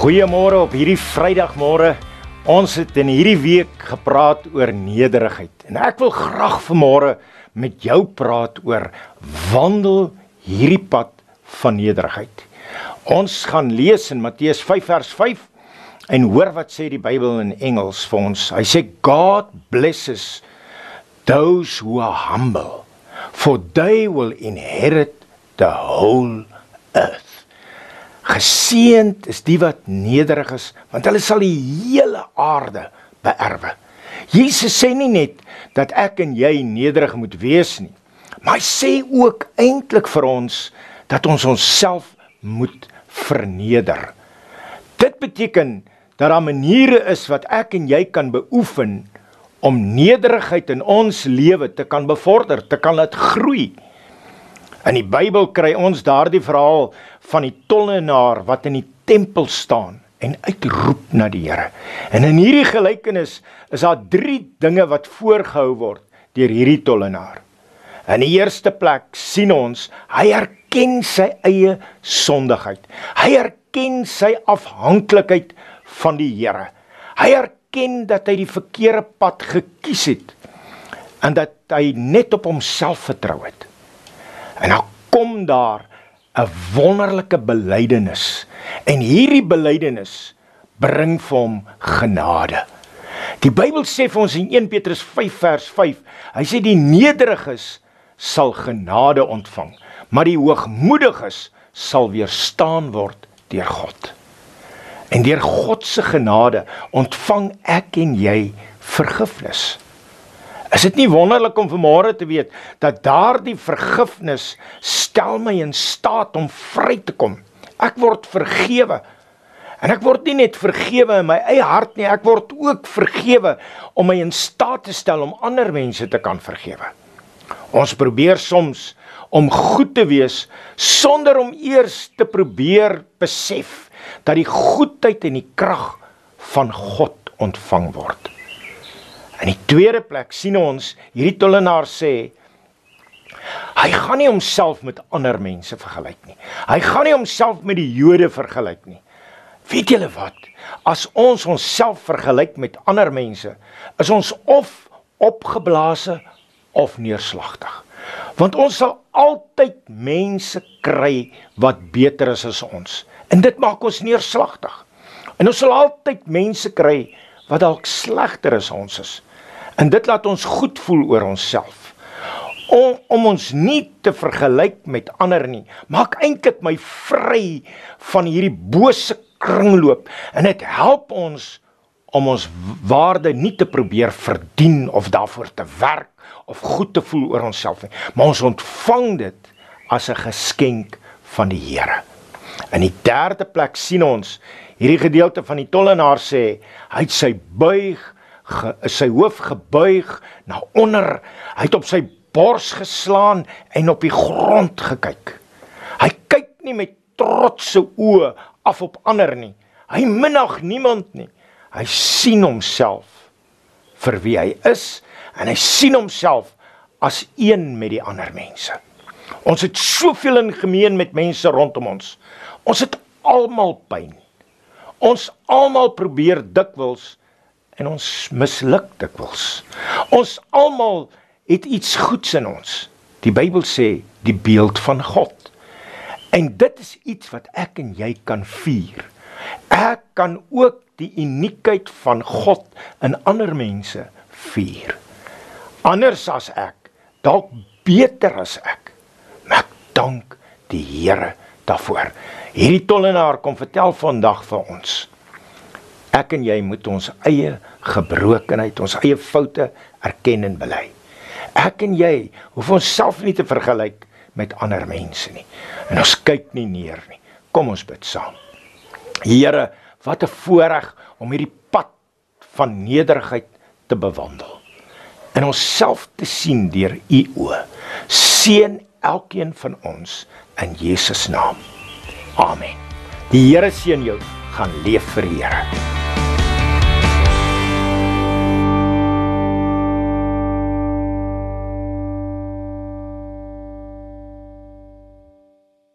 Goeiemôre op hierdie Vrydagmôre. Ons het in hierdie week gepraat oor nederigheid en ek wil graag vanmôre met jou praat oor wandel hierdie pad van nederigheid. Ons gaan lees in Matteus 5 vers 5 en hoor wat sê die Bybel in Engels vir ons. Hy sê God blesses those who are humble for they will inherit the whole earth. Geseend is die wat nederig is, want hulle sal die hele aarde beerwe. Jesus sê nie net dat ek en jy nederig moet wees nie, maar hy sê ook eintlik vir ons dat ons onsself moet verneder. Dit beteken dat daar maniere is wat ek en jy kan beoefen om nederigheid in ons lewe te kan bevorder, te kan laat groei. In die Bybel kry ons daardie verhaal van die tollenaar wat in die tempel staan en uitroep na die Here. En in hierdie gelykenis is daar 3 dinge wat voorgehou word deur hierdie tollenaar. In die eerste plek sien ons hy erken sy eie sondigheid. Hy erken sy afhanklikheid van die Here. Hy erken dat hy die verkeerde pad gekies het en dat hy net op homself vertrou het. En dan kom daar 'n wonderlike belydenis. En hierdie belydenis bring vir hom genade. Die Bybel sê vir ons in 1 Petrus 5 vers 5, hy sê die nederiges sal genade ontvang, maar die hoogmoediges sal weerstaan word deur God. En deur God se genade ontvang ek en jy vergifnis. Is dit nie wonderlik om vanmôre te weet dat daardie vergifnis stel my in staat om vry te kom. Ek word vergewe. En ek word nie net vergewe in my eie hart nie, ek word ook vergewe om my in staat te stel om ander mense te kan vergewe. Ons probeer soms om goed te wees sonder om eers te probeer besef dat die goedheid en die krag van God ontvang word. In die tweede plek sien ons hierdie tollenaar sê hy gaan nie homself met ander mense vergelyk nie. Hy gaan nie homself met die Jode vergelyk nie. Weet julle wat? As ons onsself vergelyk met ander mense, is ons of opgeblaase of neerslagtig. Want ons sal altyd mense kry wat beter is as ons. En dit maak ons neerslagtig. En ons sal altyd mense kry wat dalk slegter as ons is. En dit laat ons goed voel oor onsself. Om om ons nie te vergelyk met ander nie, maak eintlik my vry van hierdie bose kringloop en dit help ons om ons waarde nie te probeer verdien of daarvoor te werk of goed te voel oor onsself nie, maar ons ontvang dit as 'n geskenk van die Here. In die derde plek sien ons hierdie gedeelte van die tollenaar sê hy het sy buig ge, sy hoof gebuig na onder. Hy het op sy bors geslaan en op die grond gekyk. Hy kyk nie met trotse oë af op ander nie. Hy minag niemand nie. Hy sien homself vir wie hy is en hy sien homself as een met die ander mense. Ons het soveel in gemeen met mense rondom ons. Ons het almal pyn. Ons almal probeer dikwels en ons misluk dikwels. Ons almal het iets goeds in ons. Die Bybel sê die beeld van God. En dit is iets wat ek en jy kan vier. Ek kan ook die uniekheid van God in ander mense vier. Anders as ek, dalk beter as ek. Maar ek dank die Here daarvoor. Hierdie tollenaar kom vertel vandag vir ons ek en jy moet ons eie gebrokenheid, ons eie foute erken en bely. Ek en jy hoef ons self nie te vergelyk met ander mense nie. En ons kyk nie neer nie. Kom ons bid saam. Here, wat 'n voorreg om hierdie pad van nederigheid te bewandel. En onsself te sien deur u oë. Seën elkeen van ons in Jesus naam. Amen. Die Here seën jou. Gaan leef vir die Here.